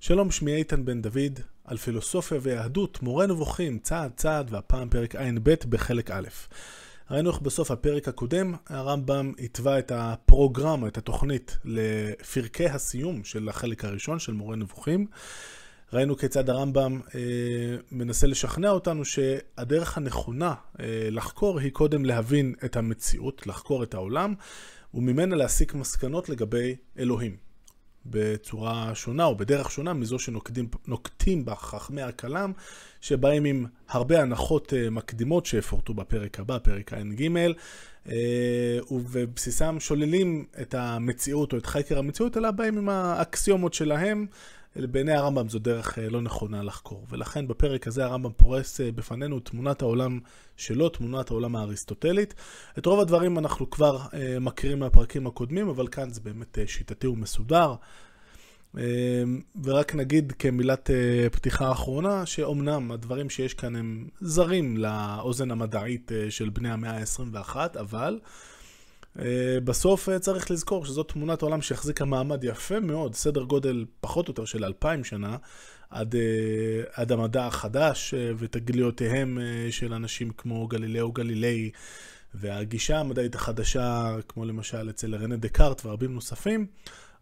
שלום, שמי איתן בן דוד, על פילוסופיה ויהדות, מורה נבוכים, צעד צעד, והפעם פרק ע"ב בחלק א'. ראינו איך בסוף הפרק הקודם, הרמב"ם התווה את הפרוגרמה, את התוכנית, לפרקי הסיום של החלק הראשון של מורה נבוכים. ראינו כיצד הרמב"ם אה, מנסה לשכנע אותנו שהדרך הנכונה אה, לחקור היא קודם להבין את המציאות, לחקור את העולם, וממנה להסיק מסקנות לגבי אלוהים. בצורה שונה או בדרך שונה מזו שנוקטים בה חכמי הכלם, שבאים עם הרבה הנחות אה, מקדימות שיפורטו בפרק הבא, פרק ע"ג, אה, ובבסיסם שוללים את המציאות או את חקר המציאות, אלא באים עם האקסיומות שלהם. בעיני הרמב"ם זו דרך אה, לא נכונה לחקור. ולכן בפרק הזה הרמב"ם פורס בפנינו תמונת העולם שלו, תמונת העולם האריסטוטלית. את רוב הדברים אנחנו כבר מכירים מהפרקים הקודמים, אבל כאן זה באמת שיטתי ומסודר. אמ, ורק נגיד כמילת אה, פתיחה אחרונה, שאומנם הדברים שיש כאן הם זרים לאוזן המדעית אה, של בני המאה ה-21, אבל אה, בסוף צריך לזכור שזאת תמונת עולם שהחזיקה מעמד יפה מאוד, סדר גודל פחות או יותר של אלפיים שנה, עד, עד המדע החדש ותגליותיהם של אנשים כמו גלילאו גלילי. והגישה המדעית החדשה, כמו למשל אצל רנה דקארט ורבים נוספים,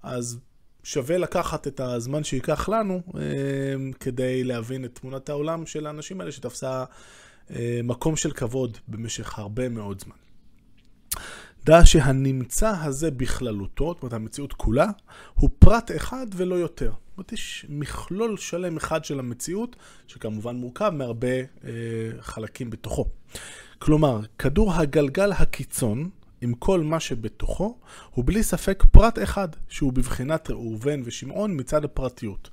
אז שווה לקחת את הזמן שייקח לנו אה, כדי להבין את תמונת העולם של האנשים האלה שתפסה אה, מקום של כבוד במשך הרבה מאוד זמן. דע שהנמצא הזה בכללותו, זאת אומרת המציאות כולה, הוא פרט אחד ולא יותר. זאת אומרת, יש מכלול שלם אחד של המציאות, שכמובן מורכב מהרבה אה, חלקים בתוכו. כלומר, כדור הגלגל הקיצון, עם כל מה שבתוכו, הוא בלי ספק פרט אחד, שהוא בבחינת ראובן ושמעון מצד הפרטיות.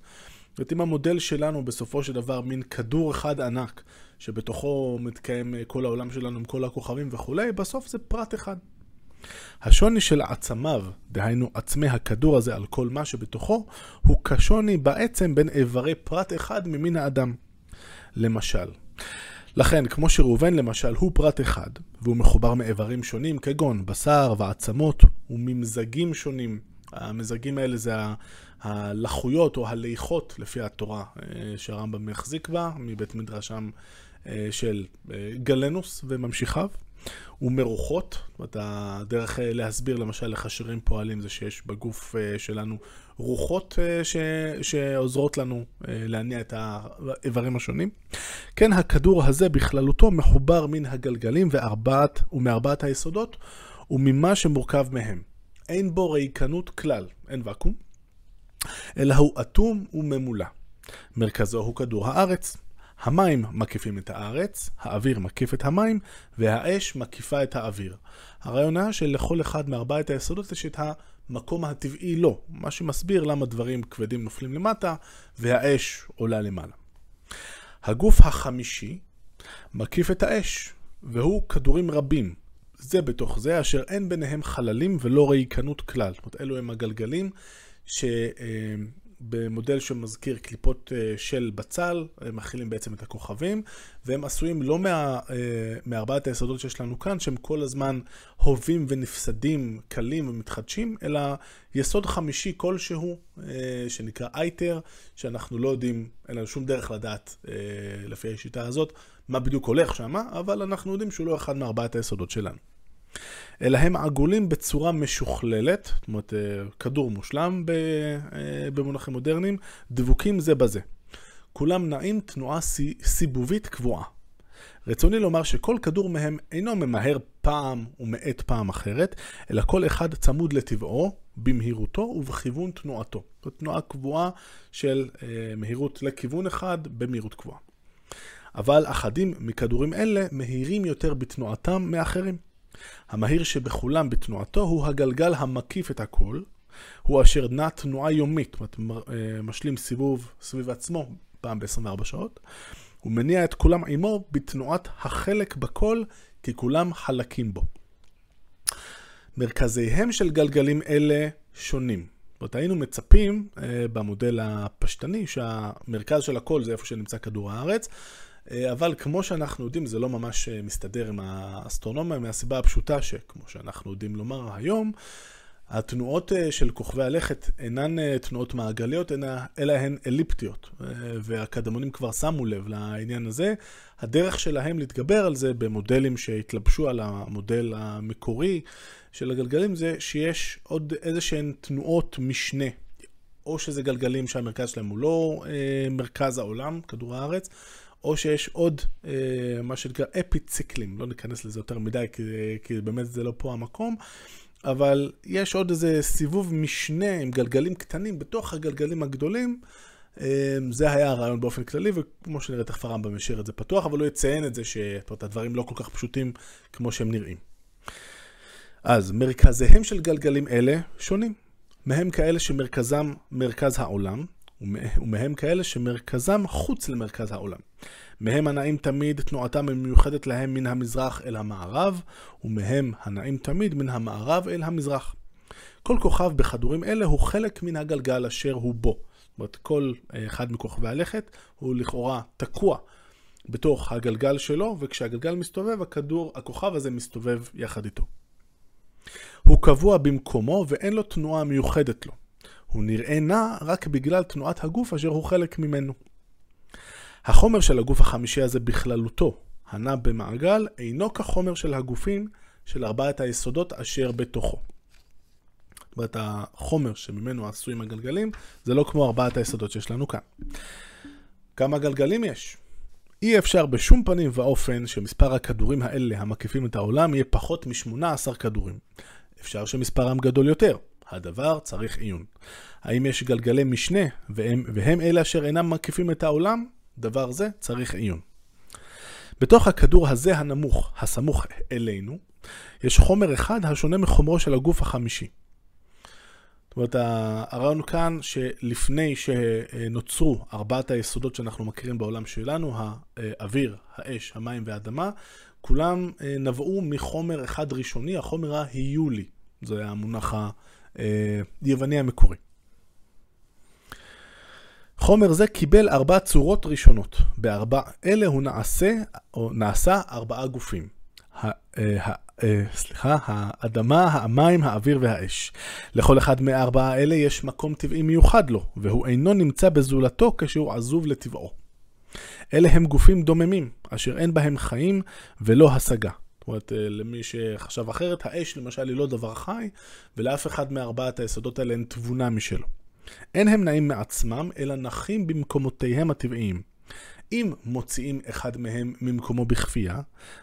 זאת אומרת, אם המודל שלנו בסופו של דבר מין כדור אחד ענק, שבתוכו מתקיים אה, כל העולם שלנו עם כל הכוכבים וכולי, בסוף זה פרט אחד. השוני של עצמיו, דהיינו עצמי הכדור הזה על כל מה שבתוכו, הוא כשוני בעצם בין איברי פרט אחד ממין האדם. למשל, לכן, כמו שראובן למשל הוא פרט אחד, והוא מחובר מאיברים שונים כגון בשר ועצמות וממזגים שונים. המזגים האלה זה הלחויות או הליכות לפי התורה אה, שהרמב"ם מחזיק בה, מבית מדרשם אה, של אה, גלנוס וממשיכיו. ומרוחות, הדרך להסביר למשל איך השרירים פועלים זה שיש בגוף שלנו רוחות אה, ש... שעוזרות לנו אה, להניע את האיברים השונים. כן, הכדור הזה בכללותו מחובר מן הגלגלים וארבעת, ומארבעת היסודות וממה שמורכב מהם. אין בו ריקנות כלל, אין ואקום, אלא הוא אטום וממולא. מרכזו הוא כדור הארץ. המים מקיפים את הארץ, האוויר מקיף את המים, והאש מקיפה את האוויר. הרעיון היה שלכל אחד מארבעת היסודות יש את המקום הטבעי לו, מה שמסביר למה דברים כבדים נופלים למטה והאש עולה למעלה. הגוף החמישי מקיף את האש, והוא כדורים רבים. זה בתוך זה, אשר אין ביניהם חללים ולא ריקנות כלל. זאת אומרת, אלו הם הגלגלים ש... במודל שמזכיר קליפות אה, של בצל, הם מכילים בעצם את הכוכבים, והם עשויים לא מה, אה, מארבעת היסודות שיש לנו כאן, שהם כל הזמן הובים ונפסדים, קלים ומתחדשים, אלא יסוד חמישי כלשהו, אה, שנקרא אייטר, שאנחנו לא יודעים, אין לנו שום דרך לדעת, לפי השיטה הזאת, מה בדיוק הולך שם, אבל אנחנו יודעים שהוא לא אחד מארבעת היסודות שלנו. אלא הם עגולים בצורה משוכללת, זאת אומרת, אה, כדור מושלם אה, במונחים מודרניים, דבוקים זה בזה. כולם נעים תנועה סיבובית קבועה. רצוני לומר שכל כדור מהם אינו ממהר פעם ומאט פעם אחרת, אלא כל אחד צמוד לטבעו, במהירותו ובכיוון תנועתו. זאת תנועה קבועה של אה, מהירות לכיוון אחד במהירות קבועה. אבל אחדים מכדורים אלה מהירים יותר בתנועתם מאחרים. המהיר שבכולם בתנועתו הוא הגלגל המקיף את הכל, הוא אשר נע תנועה יומית, אה, משלים סיבוב סביב עצמו פעם ב-24 שעות, הוא מניע את כולם עמו בתנועת החלק בכל, כי כולם חלקים בו. מרכזיהם של גלגלים אלה שונים. זאת אומרת, היינו מצפים אה, במודל הפשטני שהמרכז של הכל זה איפה שנמצא כדור הארץ, אבל כמו שאנחנו יודעים, זה לא ממש אה, מסתדר עם האסטרונומיה, מהסיבה הפשוטה שכמו שאנחנו יודעים לומר היום, התנועות של כוכבי הלכת אינן תנועות מעגליות, אלא הן אליפטיות, והקדמונים כבר שמו לב לעניין הזה. הדרך שלהם להתגבר על זה במודלים שהתלבשו על המודל המקורי של הגלגלים זה שיש עוד איזה שהן תנועות משנה. או שזה גלגלים שהמרכז שלהם הוא לא אה, מרכז העולם, כדור הארץ, או שיש עוד אה, מה שנקרא אפיציקלים, לא ניכנס לזה יותר מדי, כי, כי באמת זה לא פה המקום, אבל יש עוד איזה סיבוב משנה עם גלגלים קטנים בתוך הגלגלים הגדולים. אה, זה היה הרעיון באופן כללי, וכמו שנראה, תכף הרמב"ם ישאיר את זה פתוח, אבל הוא יציין את זה שהדברים לא כל כך פשוטים כמו שהם נראים. אז מרכזיהם של גלגלים אלה שונים. מהם כאלה שמרכזם מרכז העולם, ומהם כאלה שמרכזם חוץ למרכז העולם. מהם הנעים תמיד תנועתם המיוחדת להם מן המזרח אל המערב, ומהם הנעים תמיד מן המערב אל המזרח. כל כוכב בכדורים אלה הוא חלק מן הגלגל אשר הוא בו. זאת אומרת, כל אחד מכוכבי הלכת הוא לכאורה תקוע בתוך הגלגל שלו, וכשהגלגל מסתובב, הכדור, הכוכב הזה מסתובב יחד איתו. הוא קבוע במקומו ואין לו תנועה מיוחדת לו. הוא נראה נע רק בגלל תנועת הגוף אשר הוא חלק ממנו. החומר של הגוף החמישי הזה בכללותו, הנע במעגל, אינו כחומר של הגופים של ארבעת היסודות אשר בתוכו. זאת אומרת, החומר שממנו עשויים הגלגלים, זה לא כמו ארבעת היסודות שיש לנו כאן. כמה גלגלים יש? אי אפשר בשום פנים ואופן שמספר הכדורים האלה המקיפים את העולם יהיה פחות מ-18 כדורים. אפשר שמספרם גדול יותר. הדבר צריך עיון. האם יש גלגלי משנה והם, והם אלה אשר אינם מקיפים את העולם? דבר זה צריך עיון. בתוך הכדור הזה הנמוך, הסמוך אלינו, יש חומר אחד השונה מחומרו של הגוף החמישי. זאת אומרת, הרעיון כאן שלפני שנוצרו ארבעת היסודות שאנחנו מכירים בעולם שלנו, האוויר, האש, המים והאדמה, כולם נבעו מחומר אחד ראשוני, החומר ההיולי. זה המונח היווני המקורי. חומר זה קיבל ארבע צורות ראשונות. בארבע אלה הוא נעשה, או נעשה ארבעה גופים. אה, סליחה, האדמה, המים, האוויר והאש. לכל אחד מארבעה האלה יש מקום טבעי מיוחד לו, והוא אינו נמצא בזולתו כשהוא עזוב לטבעו. אלה הם גופים דוממים, אשר אין בהם חיים ולא השגה. זאת אומרת, אה, למי שחשב אחרת, האש למשל היא לא דבר חי, ולאף אחד מארבעת היסודות האלה אין תבונה משלו. אין הם נעים מעצמם, אלא נחים במקומותיהם הטבעיים. אם מוציאים אחד מהם ממקומו בכפייה,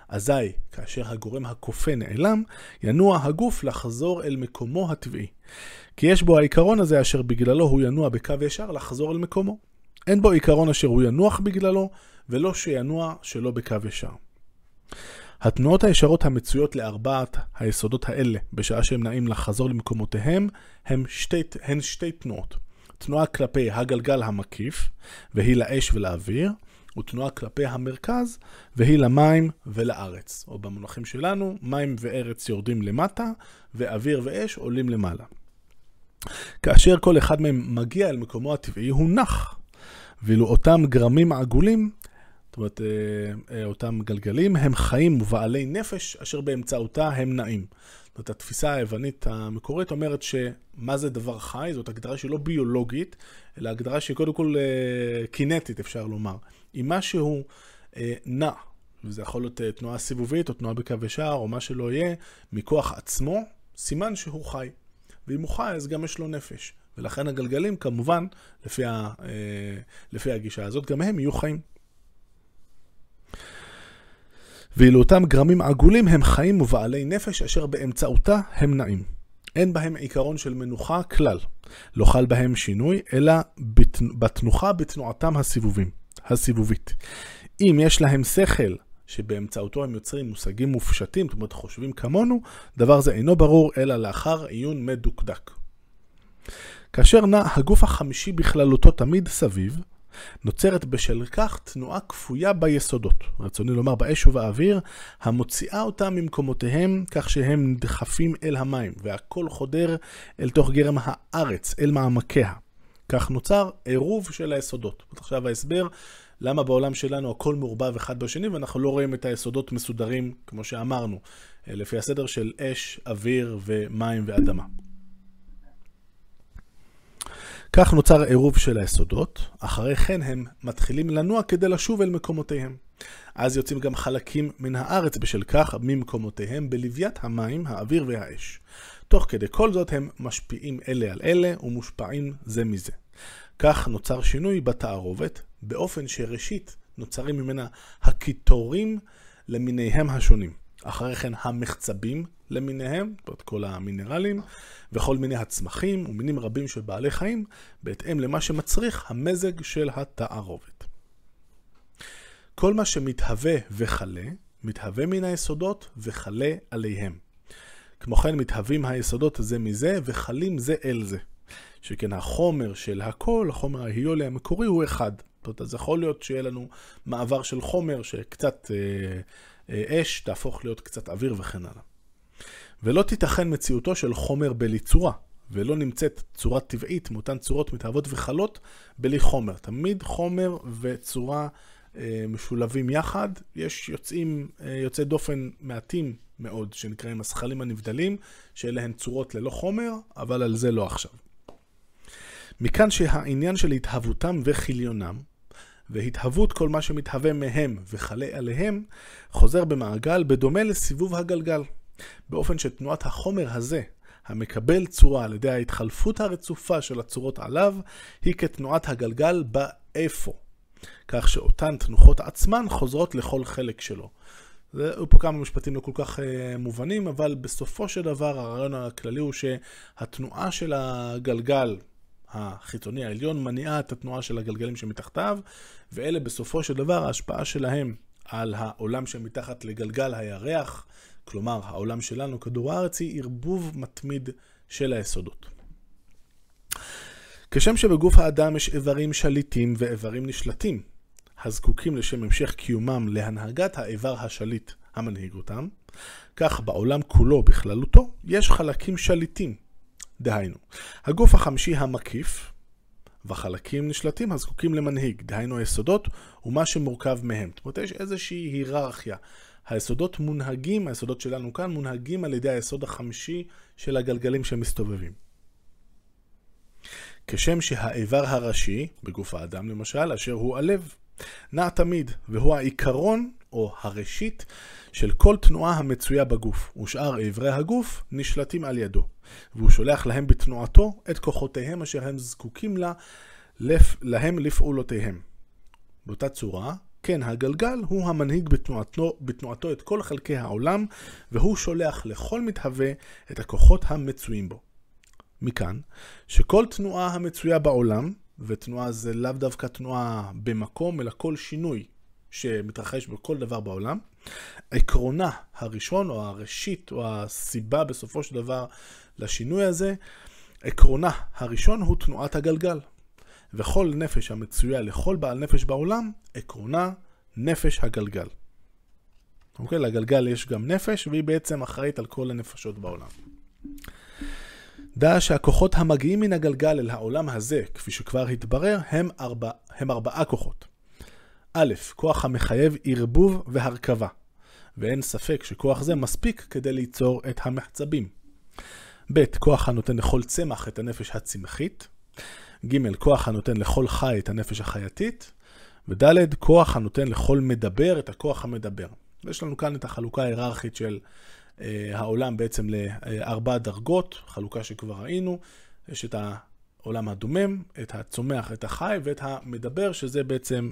אזי כאשר הגורם הכופה נעלם, ינוע הגוף לחזור אל מקומו הטבעי. כי יש בו העיקרון הזה אשר בגללו הוא ינוע בקו ישר לחזור אל מקומו. אין בו עיקרון אשר הוא ינוח בגללו, ולא שינוע שלא בקו ישר. התנועות הישרות המצויות לארבעת היסודות האלה, בשעה שהם נעים לחזור למקומותיהם, הן שתי, הן שתי תנועות. תנועה כלפי הגלגל המקיף, והיא לאש ולאוויר, ותנועה כלפי המרכז, והיא למים ולארץ. או במונחים שלנו, מים וארץ יורדים למטה, ואוויר ואש עולים למעלה. כאשר כל אחד מהם מגיע אל מקומו הטבעי, הוא נח. ואילו אותם גרמים עגולים, זאת אומרת, אה, אה, אותם גלגלים, הם חיים ובעלי נפש, אשר באמצעותה הם נעים. זאת אומרת, התפיסה היוונית המקורית אומרת שמה זה דבר חי, זאת הגדרה שהיא לא ביולוגית, אלא הגדרה שהיא קודם כל אה, קינטית, אפשר לומר. אם משהו נע, וזה יכול להיות תנועה סיבובית או תנועה בקו ישר או מה שלא יהיה, מכוח עצמו, סימן שהוא חי. ואם הוא חי, אז גם יש לו נפש. ולכן הגלגלים, כמובן, לפי, ה, לפי הגישה הזאת, גם הם יהיו חיים. ואילו אותם גרמים עגולים הם חיים ובעלי נפש אשר באמצעותה הם נעים. אין בהם עיקרון של מנוחה כלל. לא חל בהם שינוי, אלא בתנוחה בתנועתם הסיבובים. הסיבובית. אם יש להם שכל שבאמצעותו הם יוצרים מושגים מופשטים, זאת אומרת חושבים כמונו, דבר זה אינו ברור אלא לאחר עיון מדוקדק. כאשר נע הגוף החמישי בכללותו תמיד סביב, נוצרת בשל כך תנועה כפויה ביסודות, רצוני לומר באש ובאוויר, המוציאה אותם ממקומותיהם כך שהם נדחפים אל המים, והכל חודר אל תוך גרם הארץ, אל מעמקיה. כך נוצר עירוב של היסודות. עכשיו ההסבר למה בעולם שלנו הכל מעורבב אחד בשני ואנחנו לא רואים את היסודות מסודרים, כמו שאמרנו, לפי הסדר של אש, אוויר ומים ואדמה. כך נוצר עירוב של היסודות, אחרי כן הם מתחילים לנוע כדי לשוב אל מקומותיהם. אז יוצאים גם חלקים מן הארץ בשל כך ממקומותיהם בלוויית המים, האוויר והאש. תוך כדי כל זאת הם משפיעים אלה על אלה ומושפעים זה מזה. כך נוצר שינוי בתערובת, באופן שראשית נוצרים ממנה הקיטורים למיניהם השונים. אחרי כן המחצבים למיניהם, זאת כל המינרלים, וכל מיני הצמחים ומינים רבים של בעלי חיים, בהתאם למה שמצריך המזג של התערובת. כל מה שמתהווה וכלה, מתהווה מן היסודות וכלה עליהם. כמו כן מתהווים היסודות זה מזה וחלים זה אל זה. שכן החומר של הכל, החומר ההיולי המקורי הוא אחד. זאת אומרת, אז יכול להיות שיהיה לנו מעבר של חומר שקצת אה, אש תהפוך להיות קצת אוויר וכן הלאה. ולא תיתכן מציאותו של חומר בלי צורה, ולא נמצאת צורה טבעית מאותן צורות מתהוות וחלות בלי חומר. תמיד חומר וצורה אה, משולבים יחד. יש יוצאים, אה, יוצאי דופן מעטים מאוד, שנקראים הזכלים הנבדלים, שאלה הן צורות ללא חומר, אבל על זה לא עכשיו. מכאן שהעניין של התהוותם וכיליונם, והתהוות כל מה שמתהווה מהם וכלה עליהם, חוזר במעגל בדומה לסיבוב הגלגל, באופן שתנועת החומר הזה, המקבל צורה על ידי ההתחלפות הרצופה של הצורות עליו, היא כתנועת הגלגל באיפה. כך שאותן תנוחות עצמן חוזרות לכל חלק שלו. היו פה כמה משפטים לא כל כך uh, מובנים, אבל בסופו של דבר הרעיון הכללי הוא שהתנועה של הגלגל החיצוני העליון מניעה את התנועה של הגלגלים שמתחתיו, ואלה בסופו של דבר ההשפעה שלהם על העולם שמתחת לגלגל הירח, כלומר העולם שלנו, כדור הארץ, היא ערבוב מתמיד של היסודות. כשם שבגוף האדם יש איברים שליטים ואיברים נשלטים, הזקוקים לשם המשך קיומם להנהגת האיבר השליט המנהיג אותם, כך בעולם כולו בכללותו יש חלקים שליטים. דהיינו, הגוף החמישי המקיף וחלקים נשלטים הזקוקים למנהיג, דהיינו היסודות ומה שמורכב מהם. זאת אומרת, יש איזושהי היררכיה. היסודות מונהגים, היסודות שלנו כאן, מונהגים על ידי היסוד החמישי של הגלגלים שמסתובבים. כשם שהאיבר הראשי, בגוף האדם למשל, אשר הוא הלב, נע תמיד, והוא העיקרון או הראשית של כל תנועה המצויה בגוף, ושאר איברי הגוף נשלטים על ידו, והוא שולח להם בתנועתו את כוחותיהם אשר הם זקוקים לה, לפ, להם לפעולותיהם. באותה צורה, כן, הגלגל הוא המנהיג בתנועתו, בתנועתו את כל חלקי העולם, והוא שולח לכל מתהווה את הכוחות המצויים בו. מכאן, שכל תנועה המצויה בעולם, ותנועה זה לאו דווקא תנועה במקום, אלא כל שינוי שמתרחש בכל דבר בעולם. עקרונה הראשון, או הראשית, או הסיבה בסופו של דבר לשינוי הזה, עקרונה הראשון הוא תנועת הגלגל. וכל נפש המצויה לכל בעל נפש בעולם, עקרונה נפש הגלגל. אוקיי? לגלגל יש גם נפש, והיא בעצם אחראית על כל הנפשות בעולם. דע שהכוחות המגיעים מן הגלגל אל העולם הזה, כפי שכבר התברר, הם, ארבע, הם ארבעה כוחות. א', כוח המחייב ערבוב והרכבה, ואין ספק שכוח זה מספיק כדי ליצור את המחצבים. ב', כוח הנותן לכל צמח את הנפש הצמחית. ג', כוח הנותן לכל חי את הנפש החייתית. וד', כוח הנותן לכל מדבר את הכוח המדבר. ויש לנו כאן את החלוקה ההיררכית של אה, העולם בעצם לארבע דרגות, חלוקה שכבר ראינו. יש את העולם הדומם, את הצומח, את החי ואת המדבר, שזה בעצם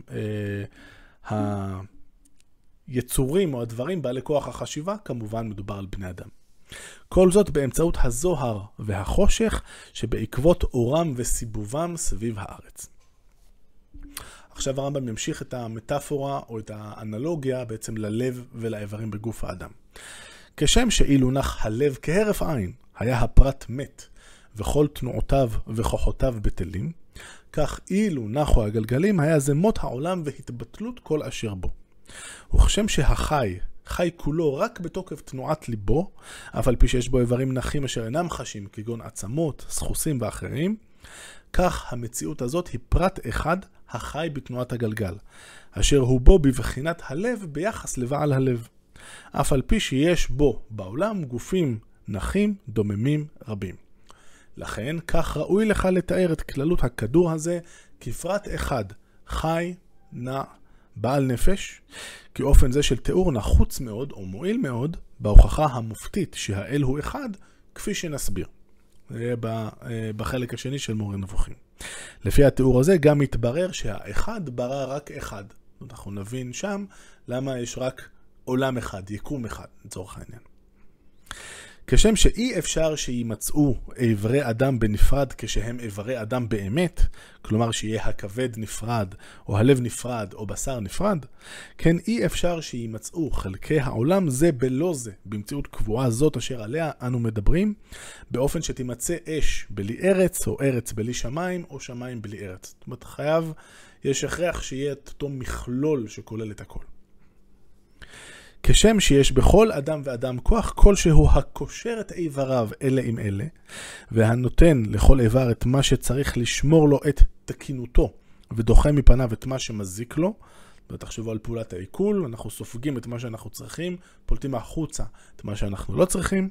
אה, היצורים או הדברים בעלי כוח החשיבה, כמובן מדובר על בני אדם. כל זאת באמצעות הזוהר והחושך שבעקבות אורם וסיבובם סביב הארץ. עכשיו הרמב"ם ימשיך את המטאפורה או את האנלוגיה בעצם ללב ולאיברים בגוף האדם. כשם שאילו נח הלב כהרף עין, היה הפרט מת, וכל תנועותיו וכוחותיו בטלים, כך אילו נחו הגלגלים, היה זה מות העולם והתבטלות כל אשר בו. וכשם שהחי חי כולו רק בתוקף תנועת ליבו, אף על פי שיש בו איברים נחים אשר אינם חשים, כגון עצמות, סחוסים ואחרים, כך המציאות הזאת היא פרט אחד החי בתנועת הגלגל, אשר הוא בו בבחינת הלב ביחס לבעל הלב. אף על פי שיש בו בעולם גופים נחים דוממים רבים. לכן, כך ראוי לך לתאר את כללות הכדור הזה כפרט אחד, חי, נע, בעל נפש, כי אופן זה של תיאור נחוץ מאוד, או מועיל מאוד, בהוכחה המופתית שהאל הוא אחד, כפי שנסביר. זה אה, בחלק השני של מורה נבוכים. לפי התיאור הזה גם מתברר שהאחד ברא רק אחד. אנחנו נבין שם למה יש רק עולם אחד, יקום אחד, לצורך העניין. כשם שאי אפשר שיימצאו איברי אדם בנפרד כשהם איברי אדם באמת, כלומר שיהיה הכבד נפרד, או הלב נפרד, או בשר נפרד, כן אי אפשר שיימצאו חלקי העולם זה בלא זה, במציאות קבועה זאת אשר עליה אנו מדברים, באופן שתימצא אש בלי ארץ, או ארץ בלי שמיים, או שמיים בלי ארץ. זאת אומרת, חייב, יש הכרח שיהיה את אותו מכלול שכולל את הכל. כשם שיש בכל אדם ואדם כוח כלשהו הקושר את איבריו אלה עם אלה, והנותן לכל איבר את מה שצריך לשמור לו את תקינותו, ודוחה מפניו את מה שמזיק לו, ותחשבו על פעולת העיכול, אנחנו סופגים את מה שאנחנו צריכים, פולטים החוצה את מה שאנחנו לא צריכים,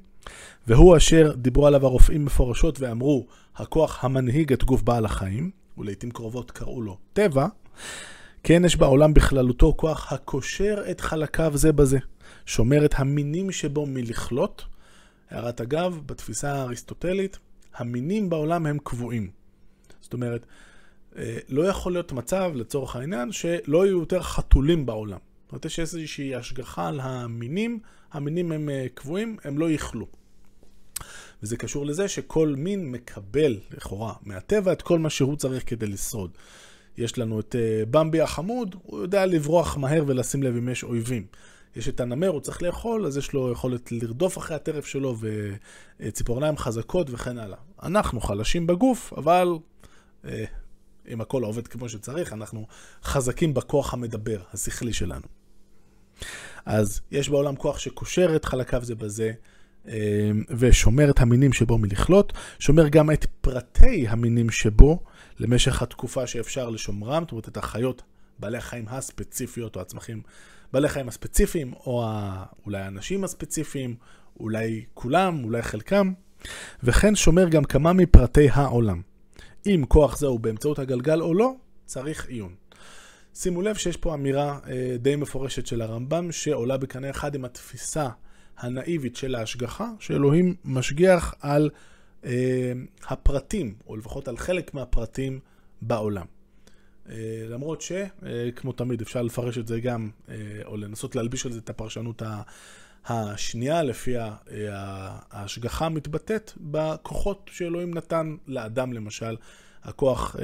והוא אשר דיברו עליו הרופאים מפורשות ואמרו, הכוח המנהיג את גוף בעל החיים, ולעיתים קרובות קראו לו טבע, כן יש בעולם בכללותו כוח הקושר את חלקיו זה בזה, שומר את המינים שבו מלכלות. הערת אגב, בתפיסה האריסטוטלית, המינים בעולם הם קבועים. זאת אומרת, אה, לא יכול להיות מצב, לצורך העניין, שלא יהיו יותר חתולים בעולם. זאת אומרת, יש איזושהי השגחה על המינים, המינים הם אה, קבועים, הם לא יכלו. וזה קשור לזה שכל מין מקבל, לכאורה, מהטבע את כל מה שהוא צריך כדי לשרוד. יש לנו את אה, במבי החמוד, הוא יודע לברוח מהר ולשים לב אם יש אויבים. יש את הנמר, הוא צריך לאכול, אז יש לו יכולת לרדוף אחרי הטרף שלו וציפורניים חזקות וכן הלאה. אנחנו חלשים בגוף, אבל אה, אם הכל עובד כמו שצריך, אנחנו חזקים בכוח המדבר, השכלי שלנו. אז יש בעולם כוח שקושר את חלקיו זה בזה, אה, ושומר את המינים שבו מלכלות, שומר גם את פרטי המינים שבו, למשך התקופה שאפשר לשומרם, זאת אומרת את החיות, בעלי החיים הספציפיות או הצמחים, בעלי החיים הספציפיים, או. אולי האנשים הספציפיים, אולי כולם, אולי חלקם, וכן שומר גם כמה מפרטי העולם. אם כוח זה הוא באמצעות הגלגל או לא, צריך עיון. שימו לב שיש פה אמירה אה, די מפורשת של הרמב"ם, שעולה בקנה אחד עם התפיסה הנאיבית של ההשגחה, שאלוהים משגיח על אה, הפרטים, או לפחות על חלק מהפרטים בעולם. אה, למרות שכמו אה, תמיד אפשר לפרש את זה גם, או לנסות להלביש על זה את הפרשנות השנייה, לפיה ההשגחה מתבטאת בכוחות שאלוהים נתן לאדם, למשל, הכוח,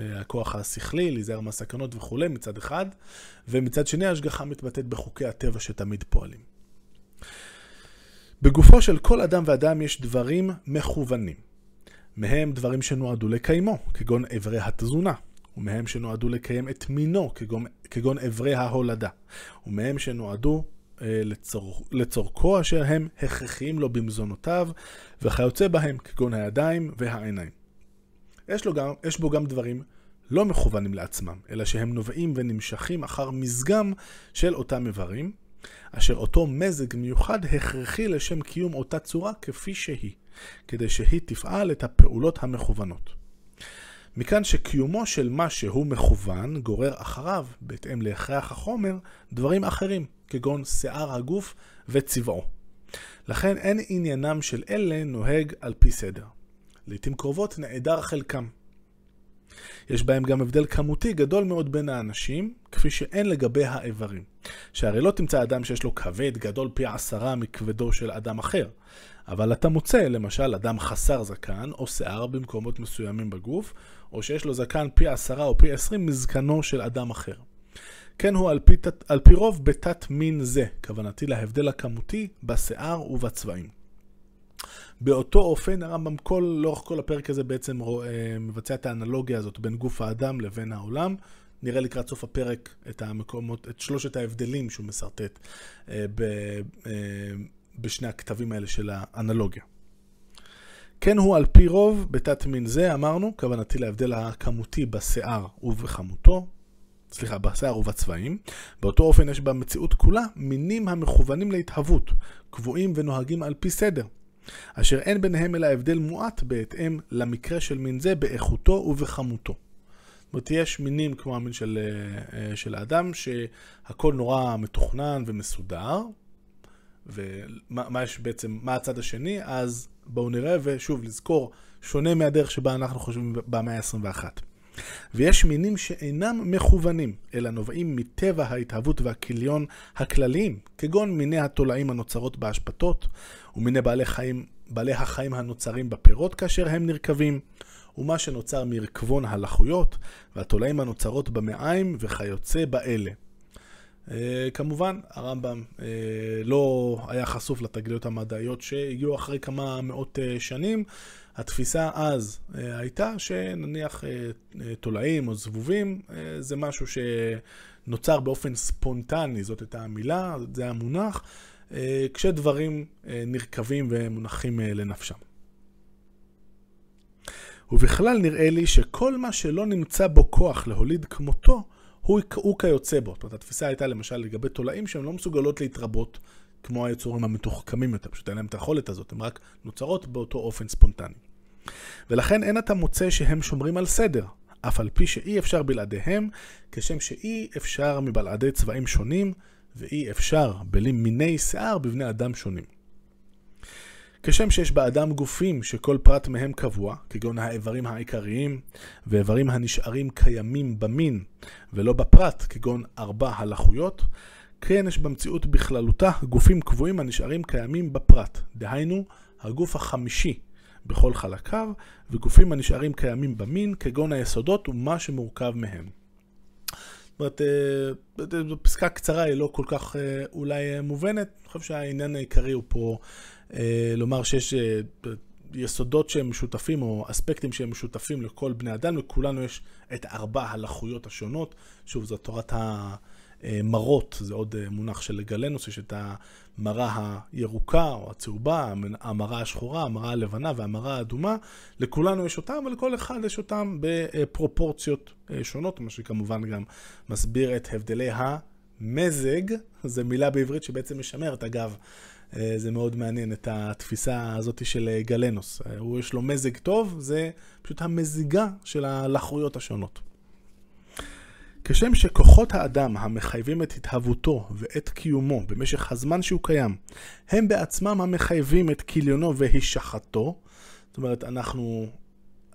הכוח השכלי, להיזהר מהסכנות וכולי, מצד אחד, ומצד שני ההשגחה מתבטאת בחוקי הטבע שתמיד פועלים. בגופו של כל אדם ואדם יש דברים מכוונים. מהם דברים שנועדו לקיימו, כגון אברי התזונה, ומהם שנועדו לקיים את מינו, כגון, כגון אברי ההולדה, ומהם שנועדו אה, לצור, לצורכו אשר הם הכרחיים לו במזונותיו, וכיוצא בהם, כגון הידיים והעיניים. יש, גם, יש בו גם דברים לא מכוונים לעצמם, אלא שהם נובעים ונמשכים אחר מזגם של אותם איברים, אשר אותו מזג מיוחד הכרחי לשם קיום אותה צורה כפי שהיא, כדי שהיא תפעל את הפעולות המכוונות. מכאן שקיומו של מה שהוא מכוון גורר אחריו, בהתאם להכרח החומר, דברים אחרים, כגון שיער הגוף וצבעו. לכן אין עניינם של אלה נוהג על פי סדר. לעתים קרובות נעדר חלקם. יש בהם גם הבדל כמותי גדול מאוד בין האנשים, כפי שאין לגבי האיברים. שהרי לא תמצא אדם שיש לו כבד גדול פי עשרה מכבדו של אדם אחר, אבל אתה מוצא למשל אדם חסר זקן או שיער במקומות מסוימים בגוף, או שיש לו זקן פי עשרה או פי עשרים מזקנו של אדם אחר. כן הוא על פי, על פי רוב בתת מין זה, כוונתי להבדל הכמותי בשיער ובצבעים. באותו אופן הרמב"ם כל, לאורך כל הפרק הזה בעצם אה, מבצע את האנלוגיה הזאת בין גוף האדם לבין העולם. נראה לקראת סוף הפרק את המקומות, את שלושת ההבדלים שהוא משרטט אה, ב, אה, בשני הכתבים האלה של האנלוגיה. כן הוא על פי רוב בתת מין זה, אמרנו, כוונתי להבדל הכמותי בשיער ובכמותו, סליחה, בשיער ובצבעים. באותו אופן יש במציאות כולה מינים המכוונים להתהוות, קבועים ונוהגים על פי סדר. אשר אין ביניהם אלא הבדל מועט בהתאם למקרה של מין זה באיכותו ובכמותו. זאת אומרת, יש מינים כמו המין של, אה, של האדם, שהכל נורא מתוכנן ומסודר, ומה יש בעצם, מה הצד השני, אז בואו נראה, ושוב, לזכור, שונה מהדרך שבה אנחנו חושבים במאה ה-21. ויש מינים שאינם מכוונים, אלא נובעים מטבע ההתהוות והכיליון הכלליים, כגון מיני התולעים הנוצרות באשפתות, ומיני בעלי, חיים, בעלי החיים הנוצרים בפירות כאשר הם נרקבים, ומה שנוצר מרקבון הלחויות, והתולעים הנוצרות במעיים וכיוצא באלה. Uh, כמובן, הרמב"ם uh, לא היה חשוף לתגליות המדעיות שהגיעו אחרי כמה מאות uh, שנים. התפיסה אז הייתה שנניח תולעים או זבובים זה משהו שנוצר באופן ספונטני, זאת הייתה המילה, זה המונח, כשדברים נרקבים ומונחים לנפשם. ובכלל נראה לי שכל מה שלא נמצא בו כוח להוליד כמותו, הוא, הוא כיוצא בו. זאת אומרת, התפיסה הייתה למשל לגבי תולעים שהן לא מסוגלות להתרבות כמו היצורים המתוחכמים יותר, פשוט אין להם את היכולת הזאת, הן רק נוצרות באותו אופן ספונטני. ולכן אין אתה מוצא שהם שומרים על סדר, אף על פי שאי אפשר בלעדיהם, כשם שאי אפשר מבלעדי צבעים שונים, ואי אפשר בלי מיני שיער בבני אדם שונים. כשם שיש באדם גופים שכל פרט מהם קבוע, כגון האיברים העיקריים, ואיברים הנשארים קיימים במין ולא בפרט, כגון ארבע הלחויות, כן יש במציאות בכללותה גופים קבועים הנשארים קיימים בפרט, דהיינו הגוף החמישי בכל חלקיו, וגופים הנשארים קיימים במין, כגון היסודות ומה שמורכב מהם. זאת אומרת, אה, פסקה קצרה היא לא כל כך אה, אולי מובנת, אני חושב שהעניין העיקרי הוא פה אה, לומר שיש אה, יסודות שהם משותפים, או אספקטים שהם משותפים לכל בני אדם, לכולנו יש את ארבע הלחויות השונות. שוב, זו תורת המרות, זה עוד אה, מונח של גלנוס, יש את המרה הירוקה או הצהובה, המרה השחורה, המרה הלבנה והמרה האדומה. לכולנו יש אותם, ולכל אחד יש אותם בפרופורציות שונות, מה שכמובן גם מסביר את הבדלי המזג, זו מילה בעברית שבעצם משמרת, אגב. אה, זה מאוד מעניין, את התפיסה הזאת של אה, גלנוס. אה, הוא יש לו מזג טוב, זה פשוט המזיגה של הלחרויות השונות. כשם שכוחות האדם המחייבים את התהוותו ואת קיומו במשך הזמן שהוא קיים, הם בעצמם המחייבים את כיליונו והישחתו, זאת אומרת, אנחנו...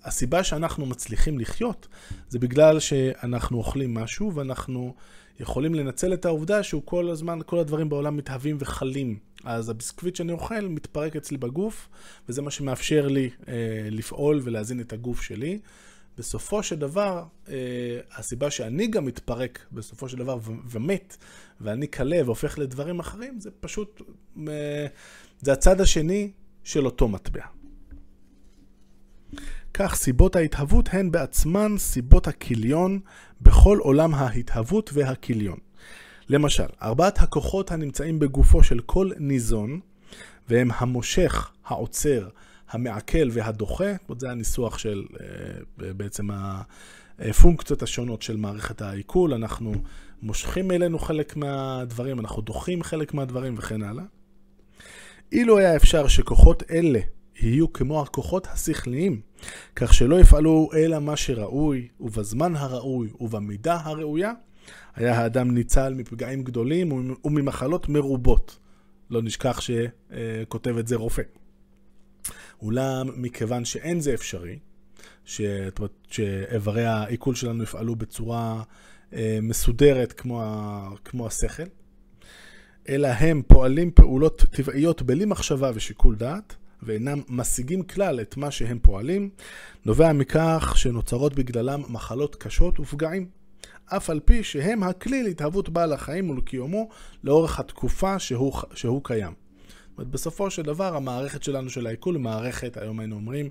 הסיבה שאנחנו מצליחים לחיות זה בגלל שאנחנו אוכלים משהו ואנחנו יכולים לנצל את העובדה שהוא כל הזמן, כל הדברים בעולם מתהווים וחלים. אז הביסקוויט שאני אוכל מתפרק אצלי בגוף, וזה מה שמאפשר לי אה, לפעול ולהזין את הגוף שלי. בסופו של דבר, אה, הסיבה שאני גם מתפרק בסופו של דבר ומת, ואני קלה והופך לדברים אחרים, זה פשוט, אה, זה הצד השני של אותו מטבע. כך סיבות ההתהוות הן בעצמן סיבות הכיליון בכל עולם ההתהוות והכיליון. למשל, ארבעת הכוחות הנמצאים בגופו של כל ניזון, והם המושך, העוצר, המעכל והדוחה, זה הניסוח של אה, בעצם הפונקציות השונות של מערכת העיכול, אנחנו מושכים אלינו חלק מהדברים, אנחנו דוחים חלק מהדברים וכן הלאה. אילו היה אפשר שכוחות אלה יהיו כמו הכוחות השכליים, כך שלא יפעלו אלא מה שראוי, ובזמן הראוי, ובמידה הראויה, היה האדם ניצל מפגעים גדולים וממחלות מרובות. לא נשכח שכותב את זה רופא. אולם מכיוון שאין זה אפשרי, שאיברי העיכול שלנו יפעלו בצורה אה, מסודרת כמו, כמו השכל, אלא הם פועלים פעולות טבעיות בלי מחשבה ושיקול דעת, ואינם משיגים כלל את מה שהם פועלים, נובע מכך שנוצרות בגללם מחלות קשות ופגעים. אף על פי שהם הכלי להתהוות בעל החיים ולקיומו לאורך התקופה שהוא, שהוא קיים. אומרת, בסופו של דבר המערכת שלנו של העיכול היא מערכת, היום היינו אומרים,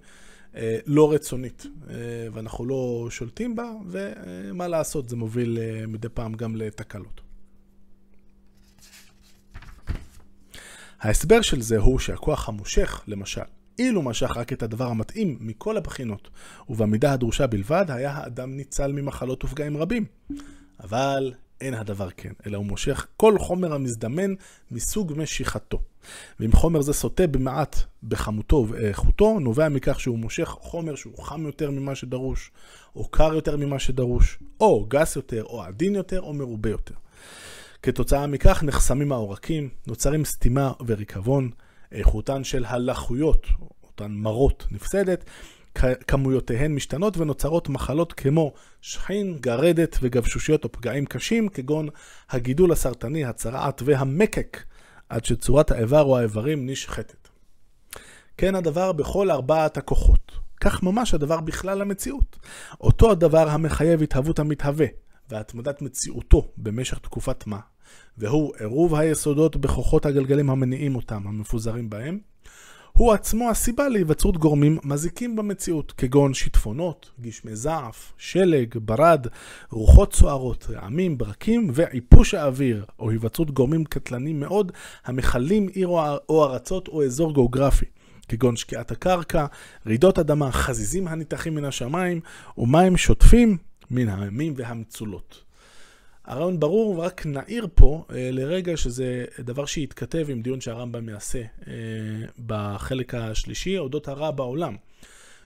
אה, לא רצונית, אה, ואנחנו לא שולטים בה, ומה לעשות, זה מוביל אה, מדי פעם גם לתקלות. ההסבר של זה הוא שהכוח המושך, למשל, אילו משך רק את הדבר המתאים מכל הבחינות, ובמידה הדרושה בלבד, היה האדם ניצל ממחלות ופגעים רבים. אבל אין הדבר כן, אלא הוא מושך כל חומר המזדמן מסוג משיכתו. ואם חומר זה סוטה במעט בכמותו ובאיכותו, נובע מכך שהוא מושך חומר שהוא חם יותר ממה שדרוש, או קר יותר ממה שדרוש, או גס יותר, או עדין יותר, או מרובה יותר. כתוצאה מכך נחסמים העורקים, נוצרים סתימה וריקבון, איכותן של הלחויות, אותן מרות נפסדת, כמויותיהן משתנות ונוצרות מחלות כמו שחין, גרדת וגבשושיות או פגעים קשים, כגון הגידול הסרטני, הצרעת והמקק, עד שצורת האיבר או האיברים נשחטת. כן הדבר בכל ארבעת הכוחות. כך ממש הדבר בכלל המציאות. אותו הדבר המחייב התהוות המתהווה והתמדת מציאותו במשך תקופת מה, והוא עירוב היסודות בכוחות הגלגלים המניעים אותם, המפוזרים בהם, הוא עצמו הסיבה להיווצרות גורמים מזיקים במציאות, כגון שיטפונות, גשמי זעף, שלג, ברד, רוחות סוערות, רעמים, ברקים ועיפוש האוויר, או היווצרות גורמים קטלניים מאוד המכלים עיר או ארצות או אזור גיאוגרפי. כגון שקיעת הקרקע, רעידות אדמה, חזיזים הניתחים מן השמיים, ומים שוטפים מן הימים והמצולות. הרעיון ברור, ורק נעיר פה אה, לרגע שזה דבר שיתכתב עם דיון שהרמב"ם יעשה אה, בחלק השלישי, אודות הרע בעולם.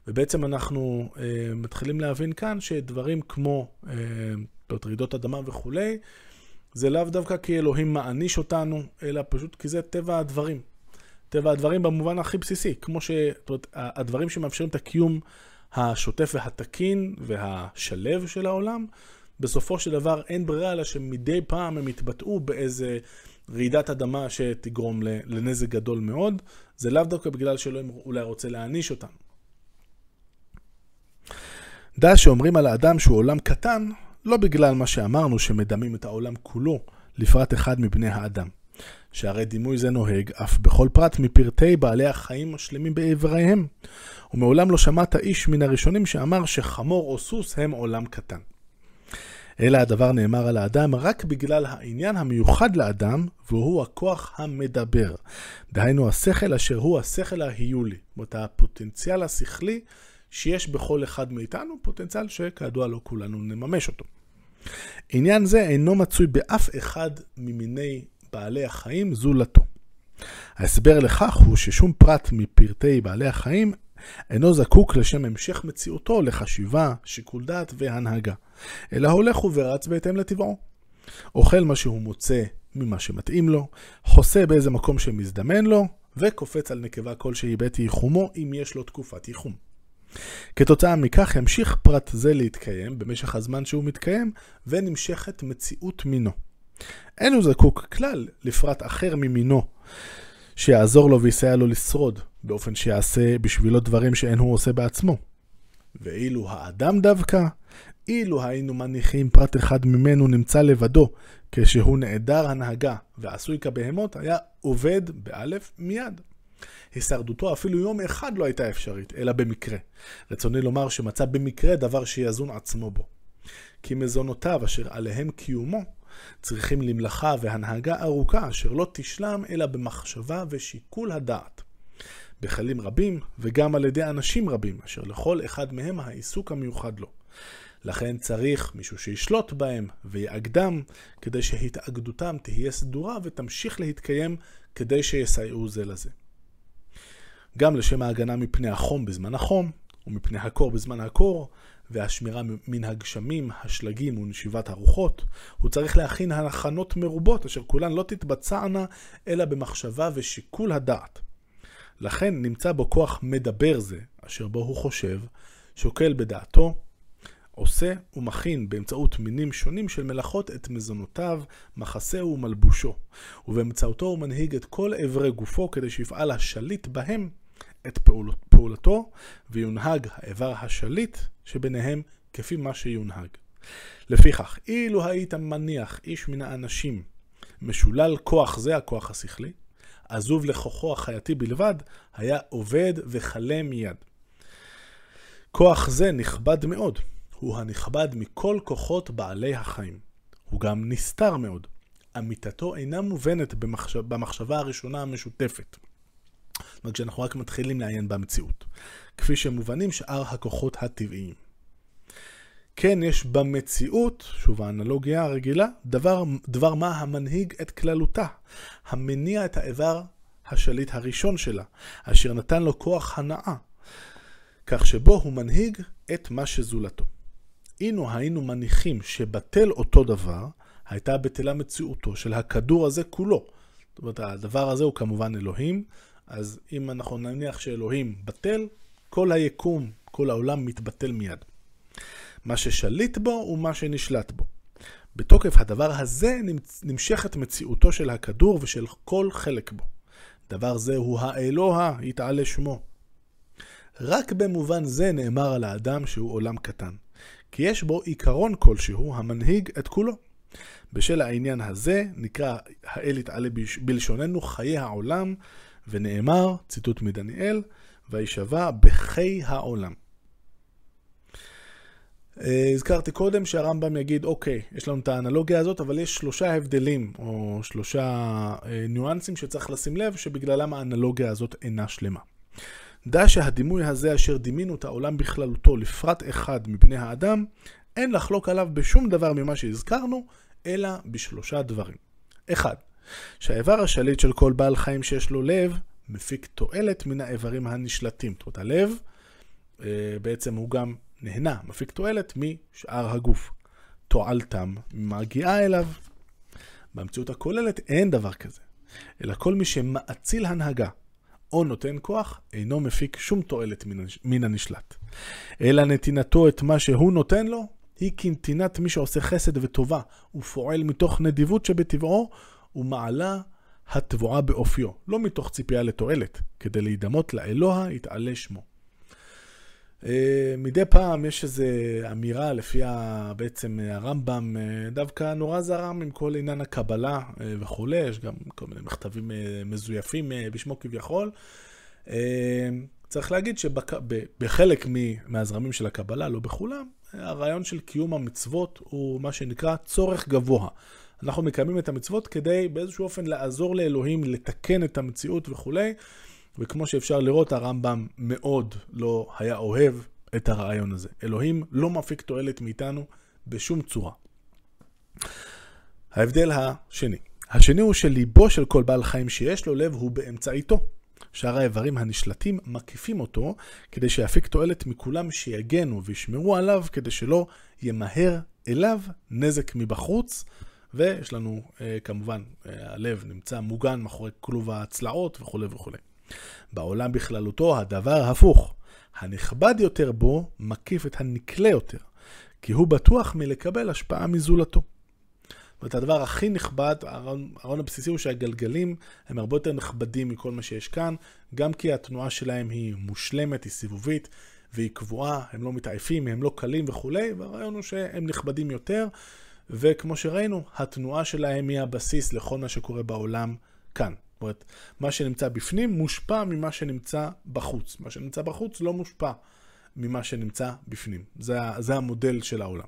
ובעצם אנחנו אה, מתחילים להבין כאן שדברים כמו רעידות אדמה וכולי, זה לאו דווקא כי אלוהים מעניש אותנו, אלא פשוט כי זה טבע הדברים. טבע הדברים במובן הכי בסיסי, כמו שהדברים שמאפשרים את הקיום השוטף והתקין והשלב של העולם, בסופו של דבר אין ברירה אלא שמדי פעם הם יתבטאו באיזה רעידת אדמה שתגרום לנזק גדול מאוד. זה לאו דווקא בגלל שאלוהים אולי רוצה להעניש אותנו. דע שאומרים על האדם שהוא עולם קטן, לא בגלל מה שאמרנו שמדמים את העולם כולו לפרט אחד מבני האדם. שהרי דימוי זה נוהג אף בכל פרט מפרטי בעלי החיים השלמים באיבריהם. ומעולם לא שמעת איש מן הראשונים שאמר שחמור או סוס הם עולם קטן. אלא הדבר נאמר על האדם רק בגלל העניין המיוחד לאדם, והוא הכוח המדבר. דהיינו השכל אשר הוא השכל ההיולי. זאת אומרת, הפוטנציאל השכלי שיש בכל אחד מאיתנו, פוטנציאל שכידוע לא כולנו נממש אותו. עניין זה אינו מצוי באף אחד ממיני בעלי החיים זולתו. ההסבר לכך הוא ששום פרט מפרטי בעלי החיים אינו זקוק לשם המשך מציאותו לחשיבה, שיקול דעת והנהגה, אלא הולך ורץ בהתאם לטבעו. אוכל מה שהוא מוצא ממה שמתאים לו, חוסה באיזה מקום שמזדמן לו, וקופץ על נקבה כלשהי בעת ייחומו, אם יש לו תקופת ייחום. כתוצאה מכך ימשיך פרט זה להתקיים במשך הזמן שהוא מתקיים, ונמשכת מציאות מינו. אין הוא זקוק כלל לפרט אחר ממינו, שיעזור לו ויסייע לו לשרוד, באופן שיעשה בשבילו דברים שאין הוא עושה בעצמו. ואילו האדם דווקא, אילו היינו מניחים פרט אחד ממנו נמצא לבדו, כשהוא נעדר הנהגה ועשוי כבהמות, היה עובד באלף מיד. הישרדותו אפילו יום אחד לא הייתה אפשרית, אלא במקרה. רצוני לומר שמצא במקרה דבר שיזון עצמו בו. כי מזונותיו אשר עליהם קיומו, צריכים למלאכה והנהגה ארוכה, אשר לא תשלם אלא במחשבה ושיקול הדעת. בחלים רבים, וגם על ידי אנשים רבים, אשר לכל אחד מהם העיסוק המיוחד לו. לכן צריך מישהו שישלוט בהם ויאגדם, כדי שהתאגדותם תהיה סדורה ותמשיך להתקיים כדי שיסייעו זה לזה. גם לשם ההגנה מפני החום בזמן החום, ומפני הקור בזמן הקור, והשמירה מן הגשמים, השלגים ונשיבת הרוחות, הוא צריך להכין הכנות מרובות, אשר כולן לא תתבצענה, אלא במחשבה ושיקול הדעת. לכן נמצא בו כוח מדבר זה, אשר בו הוא חושב, שוקל בדעתו, עושה ומכין באמצעות מינים שונים של מלאכות את מזונותיו, מחסהו ומלבושו, ובאמצעותו הוא מנהיג את כל אברי גופו כדי שיפעל השליט בהם את פעולתו, ויונהג האיבר השליט שביניהם כפי מה שיונהג. לפיכך, אילו היית מניח איש מן האנשים משולל כוח זה, הכוח השכלי, עזוב לכוחו החייתי בלבד, היה עובד וכלה מיד. כוח זה נכבד מאוד, הוא הנכבד מכל כוחות בעלי החיים. הוא גם נסתר מאוד. אמיתתו אינה מובנת במחשב, במחשבה הראשונה המשותפת. זאת אומרת, כשאנחנו רק מתחילים לעיין במציאות. כפי שמובנים שאר הכוחות הטבעיים. כן יש במציאות, שוב האנלוגיה הרגילה, דבר, דבר מה המנהיג את כללותה, המניע את האיבר השליט הראשון שלה, אשר נתן לו כוח הנאה, כך שבו הוא מנהיג את מה שזולתו. אילו היינו מניחים שבטל אותו דבר, הייתה בטלה מציאותו של הכדור הזה כולו. זאת אומרת, הדבר הזה הוא כמובן אלוהים, אז אם אנחנו נניח שאלוהים בטל, כל היקום, כל העולם מתבטל מיד. מה ששליט בו הוא מה שנשלט בו. בתוקף הדבר הזה נמשכת מציאותו של הכדור ושל כל חלק בו. דבר זה הוא האלוה, יתעלה שמו. רק במובן זה נאמר על האדם שהוא עולם קטן, כי יש בו עיקרון כלשהו המנהיג את כולו. בשל העניין הזה נקרא האל יתעלה בלשוננו חיי העולם, ונאמר, ציטוט מדניאל, וישבע בחי העולם. אה, הזכרתי קודם שהרמב"ם יגיד, אוקיי, יש לנו את האנלוגיה הזאת, אבל יש שלושה הבדלים, או שלושה אה, ניואנסים שצריך לשים לב, שבגללם האנלוגיה הזאת אינה שלמה. דע שהדימוי הזה אשר דימינו את העולם בכללותו לפרט אחד מבני האדם, אין לחלוק עליו בשום דבר ממה שהזכרנו, אלא בשלושה דברים. אחד, שהאיבר השליט של כל בעל חיים שיש לו לב, מפיק תועלת מן האיברים הנשלטים. זאת אומרת, הלב אה, בעצם הוא גם נהנה, מפיק תועלת משאר הגוף. תועלתם מגיעה אליו. במציאות הכוללת אין דבר כזה, אלא כל מי שמאציל הנהגה או נותן כוח, אינו מפיק שום תועלת מן הנשלט. אלא נתינתו את מה שהוא נותן לו, היא כנתינת מי שעושה חסד וטובה, ופועל מתוך נדיבות שבטבעו, ומעלה התבואה באופיו, לא מתוך ציפייה לתועלת, כדי להידמות לאלוה יתעלה שמו. אה, מדי פעם יש איזו אמירה לפיה בעצם הרמב"ם אה, דווקא נורא זרם עם כל עניין הקבלה אה, וכולי, יש גם כל מיני מכתבים מזויפים בשמו כביכול. צריך להגיד שבחלק מהזרמים של הקבלה, לא בכולם, הרעיון של קיום המצוות הוא מה שנקרא צורך גבוה. אנחנו מקיימים את המצוות כדי באיזשהו אופן לעזור לאלוהים לתקן את המציאות וכולי. וכמו שאפשר לראות, הרמב"ם מאוד לא היה אוהב את הרעיון הזה. אלוהים לא מפיק תועלת מאיתנו בשום צורה. ההבדל השני. השני הוא שליבו של כל בעל חיים שיש לו לב הוא באמצעיתו. שאר האיברים הנשלטים מקיפים אותו כדי שיפיק תועלת מכולם שיגנו וישמרו עליו כדי שלא ימהר אליו נזק מבחוץ. ויש לנו אה, כמובן, אה, הלב נמצא מוגן מאחורי כלוב הצלעות וכולי וכולי. בעולם בכללותו הדבר הפוך. הנכבד יותר בו מקיף את הנקלה יותר, כי הוא בטוח מלקבל השפעה מזולתו. זאת אומרת, הדבר הכי נכבד, הרעיון הבסיסי הוא שהגלגלים הם הרבה יותר נכבדים מכל מה שיש כאן, גם כי התנועה שלהם היא מושלמת, היא סיבובית, והיא קבועה, הם לא מתעייפים, הם לא קלים וכולי, והרעיון הוא שהם נכבדים יותר, וכמו שראינו, התנועה שלהם היא הבסיס לכל מה שקורה בעולם כאן. זאת אומרת, מה שנמצא בפנים מושפע ממה שנמצא בחוץ. מה שנמצא בחוץ לא מושפע ממה שנמצא בפנים. זה, זה המודל של העולם.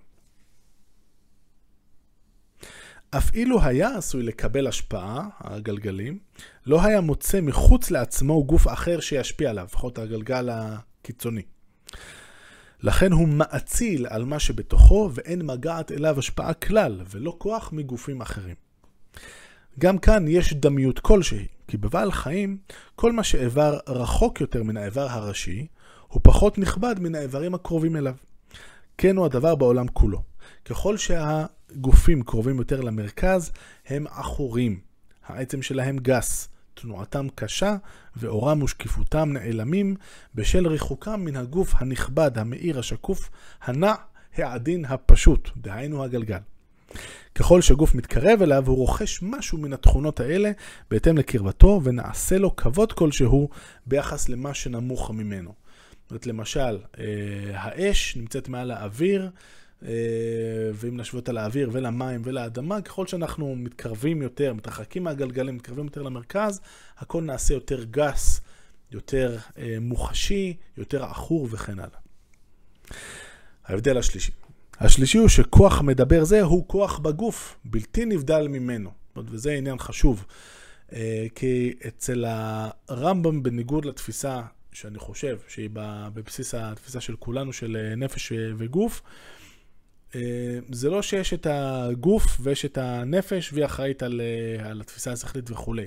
אף אילו היה עשוי לקבל השפעה, הגלגלים, לא היה מוצא מחוץ לעצמו גוף אחר שישפיע עליו, לפחות הגלגל הקיצוני. לכן הוא מאציל על מה שבתוכו ואין מגעת אליו השפעה כלל, ולא כוח מגופים אחרים. גם כאן יש דמיות כלשהי, כי בבעל חיים, כל מה שאיבר רחוק יותר מן האיבר הראשי, הוא פחות נכבד מן האיברים הקרובים אליו. כן הוא הדבר בעולם כולו. ככל שהגופים קרובים יותר למרכז, הם עכורים. העצם שלהם גס, תנועתם קשה, ואורם ושקיפותם נעלמים בשל ריחוקם מן הגוף הנכבד, המאיר, השקוף, הנע, העדין, הפשוט, דהיינו הגלגל. ככל שגוף מתקרב אליו, הוא רוכש משהו מן התכונות האלה בהתאם לקרבתו, ונעשה לו כבוד כלשהו ביחס למה שנמוך ממנו. זאת אומרת, למשל, אה, האש נמצאת מעל האוויר, אה, ואם נשווה אותה לאוויר ולמים ולאדמה, ככל שאנחנו מתקרבים יותר, מתרחקים מהגלגלים, מתקרבים יותר למרכז, הכל נעשה יותר גס, יותר אה, מוחשי, יותר עכור וכן הלאה. ההבדל השלישי. השלישי הוא שכוח מדבר זה הוא כוח בגוף, בלתי נבדל ממנו. וזה עניין חשוב. אה, כי אצל הרמב"ם, בניגוד לתפיסה שאני חושב שהיא בבסיס התפיסה של כולנו, של נפש וגוף, זה לא שיש את הגוף ויש את הנפש והיא אחראית על, על התפיסה השכלית וכולי.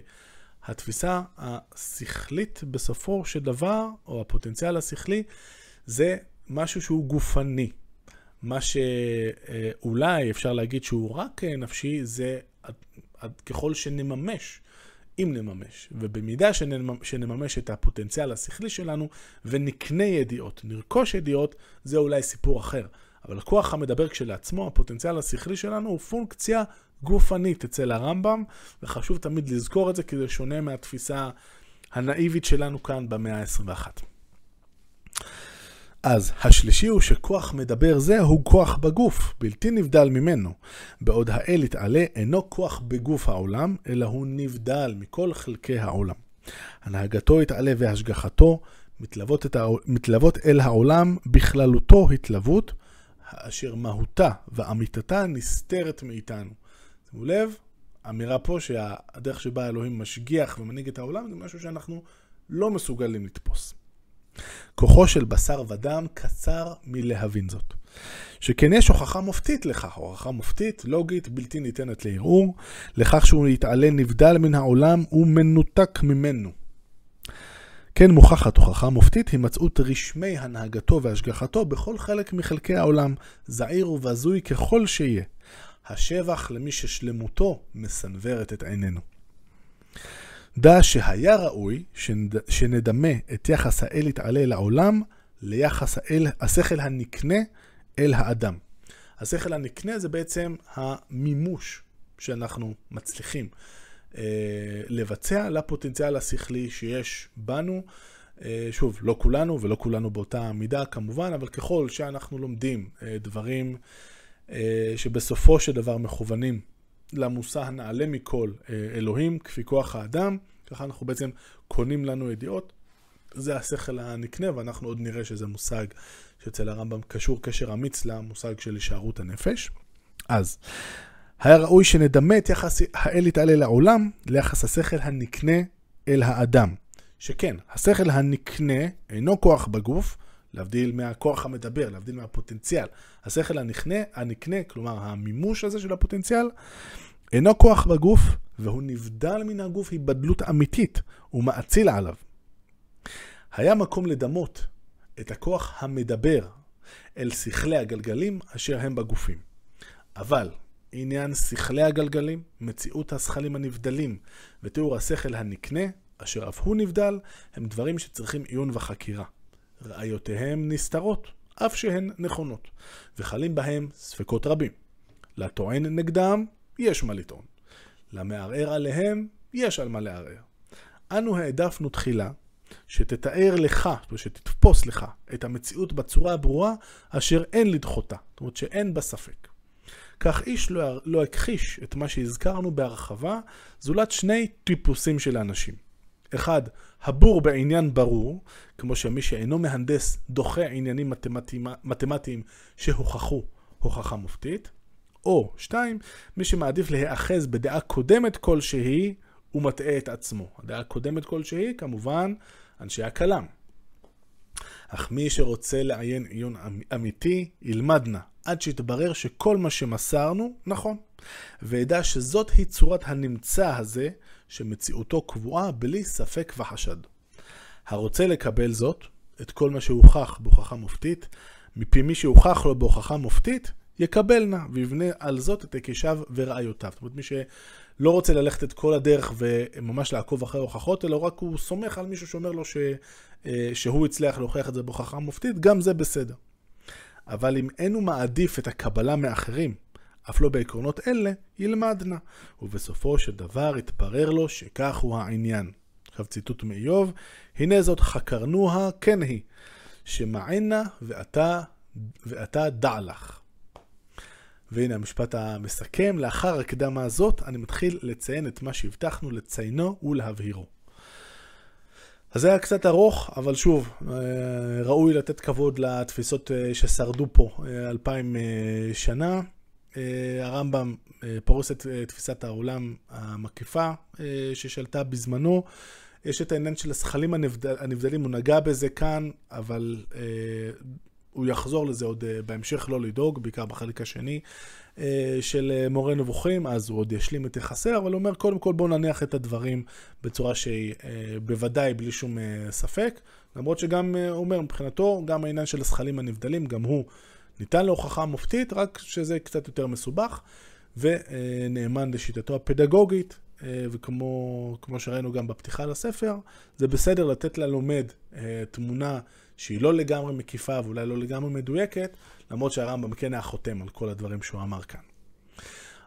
התפיסה השכלית בסופו של דבר, או הפוטנציאל השכלי, זה משהו שהוא גופני. מה שאולי אפשר להגיד שהוא רק נפשי, זה ככל שנממש, אם נממש, ובמידה שנממש את הפוטנציאל השכלי שלנו ונקנה ידיעות, נרכוש ידיעות, זה אולי סיפור אחר. אבל הכוח המדבר כשלעצמו, הפוטנציאל השכלי שלנו, הוא פונקציה גופנית אצל הרמב"ם, וחשוב תמיד לזכור את זה, כי זה שונה מהתפיסה הנאיבית שלנו כאן במאה ה-21. אז השלישי הוא שכוח מדבר זה הוא כוח בגוף, בלתי נבדל ממנו. בעוד האל יתעלה אינו כוח בגוף העולם, אלא הוא נבדל מכל חלקי העולם. הנהגתו יתעלה והשגחתו מתלוות, אל העולם בכללותו התלוות, אשר מהותה ואמיתתה נסתרת מאיתנו. שימו לב, אמירה פה שהדרך שבה אלוהים משגיח ומנהיג את העולם זה משהו שאנחנו לא מסוגלים לתפוס. כוחו של בשר ודם קצר מלהבין זאת. שכן יש הוכחה מופתית לכך, הוכחה מופתית, לוגית, בלתי ניתנת לערעור, לכך שהוא יתעלה נבדל מן העולם ומנותק ממנו. כן מוכחת הוכחה מופתית הימצאות רשמי הנהגתו והשגחתו בכל חלק מחלקי העולם, זעיר ובזוי ככל שיהיה. השבח למי ששלמותו מסנוורת את עינינו. דע שהיה ראוי שנד... שנדמה את יחס האל יתעלה לעולם ליחס האל, השכל הנקנה אל האדם. השכל הנקנה זה בעצם המימוש שאנחנו מצליחים אה, לבצע לפוטנציאל השכלי שיש בנו. אה, שוב, לא כולנו ולא כולנו באותה מידה כמובן, אבל ככל שאנחנו לומדים אה, דברים אה, שבסופו של דבר מכוונים למושא הנעלה מכל אה, אלוהים, כפי כוח האדם, ככה אנחנו בעצם קונים לנו ידיעות. זה השכל הנקנה, ואנחנו עוד נראה שזה מושג שאצל הרמב"ם קשור קשר אמיץ למושג של הישארות הנפש. אז, היה ראוי שנדמה את יחס האל יתעלה לעולם ליחס השכל הנקנה אל האדם. שכן, השכל הנקנה אינו כוח בגוף, להבדיל מהכוח המדבר, להבדיל מהפוטנציאל. השכל הנקנה, הנקנה, כלומר המימוש הזה של הפוטנציאל, אינו כוח בגוף, והוא נבדל מן הגוף היבדלות אמיתית, ומאציל עליו. היה מקום לדמות את הכוח המדבר אל שכלי הגלגלים אשר הם בגופים. אבל עניין שכלי הגלגלים, מציאות השכלים הנבדלים ותיאור השכל הנקנה, אשר אף הוא נבדל, הם דברים שצריכים עיון וחקירה. ראיותיהם נסתרות, אף שהן נכונות, וחלים בהם ספקות רבים. לטוען נגדם, יש מה לטעון. למערער עליהם, יש על מה לערער. אנו העדפנו תחילה שתתאר לך, זאת אומרת שתתפוס לך את המציאות בצורה הברורה אשר אין לדחותה, זאת אומרת שאין בה ספק. כך איש לא, לא הכחיש את מה שהזכרנו בהרחבה, זולת שני טיפוסים של האנשים. אחד, הבור בעניין ברור, כמו שמי שאינו מהנדס דוחה עניינים מתמטיים, מתמטיים שהוכחו הוכחה מופתית. או שתיים, מי שמעדיף להיאחז בדעה קודמת כלשהי, הוא מטעה את עצמו. הדעה קודמת כלשהי, כמובן, אנשי הכלם. אך מי שרוצה לעיין עיון אמ-, אמיתי, ילמד נא, עד שיתברר שכל מה שמסרנו נכון. וידע שזאת היא צורת הנמצא הזה, שמציאותו קבועה בלי ספק וחשד. הרוצה לקבל זאת, את כל מה שהוכח בהוכחה מופתית, מפי מי שהוכח לו בהוכחה מופתית, יקבל נא, ויבנה על זאת את היקשיו וראיותיו. זאת אומרת, מי שלא רוצה ללכת את כל הדרך וממש לעקוב אחרי הוכחות, אלא רק הוא סומך על מישהו שאומר לו ש, אה, שהוא הצליח להוכיח את זה בהוכחה מופתית, גם זה בסדר. אבל אם אין הוא מעדיף את הקבלה מאחרים, אף לא בעקרונות אלה, ילמד נא. ובסופו של דבר יתברר לו שכך הוא העניין. עכשיו ציטוט מאיוב, הנה זאת חקרנוה כן היא, שמענה ואתה, ואתה דע לך. והנה המשפט המסכם, לאחר הקדמה הזאת אני מתחיל לציין את מה שהבטחנו לציינו ולהבהירו. אז זה היה קצת ארוך, אבל שוב, אה, ראוי לתת כבוד לתפיסות אה, ששרדו פה אה, אלפיים שנה. הרמב"ם פורס את תפיסת העולם המקיפה ששלטה בזמנו. יש את העניין של השכלים הנבדלים, הוא נגע בזה כאן, אבל יחזור לזה עוד uh, בהמשך, לא לדאוג, בעיקר בחלק השני uh, של uh, מורה נבוכים, אז הוא עוד ישלים את יחסי, אבל הוא אומר, קודם כל בואו נניח את הדברים בצורה שהיא בוודאי בלי שום ספק, למרות שגם, הוא אומר, מבחינתו, גם העניין של הזכלים הנבדלים, גם הוא ניתן להוכחה מופתית, רק שזה קצת יותר מסובך, ונאמן לשיטתו הפדגוגית, וכמו שראינו גם בפתיחה לספר, זה בסדר לתת ללומד תמונה שהיא לא לגמרי מקיפה ואולי לא לגמרי מדויקת, למרות שהרמב"ם כן היה חותם על כל הדברים שהוא אמר כאן.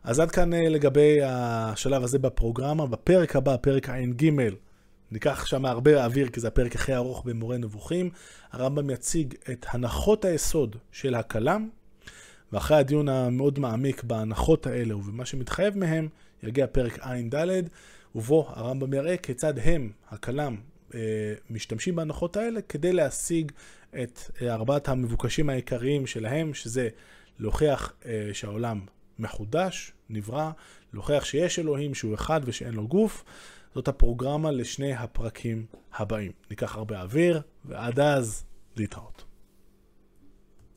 אז עד כאן אה, לגבי השלב הזה בפרוגרמה. בפרק הבא, פרק ע"ג, ניקח שם הרבה אוויר כי זה הפרק הכי ארוך במורה נבוכים. הרמב"ם יציג את הנחות היסוד של הכלם, ואחרי הדיון המאוד מעמיק בהנחות האלה ובמה שמתחייב מהם, יגיע פרק ע"ד, ובו הרמב"ם יראה כיצד הם, הכלם, משתמשים בהנחות האלה כדי להשיג את אה, ארבעת המבוקשים העיקריים שלהם, שזה להוכיח אה, שהעולם מחודש, נברא, להוכיח שיש אלוהים שהוא אחד ושאין לו גוף. זאת הפרוגרמה לשני הפרקים הבאים. ניקח הרבה אוויר, ועד אז להתראות.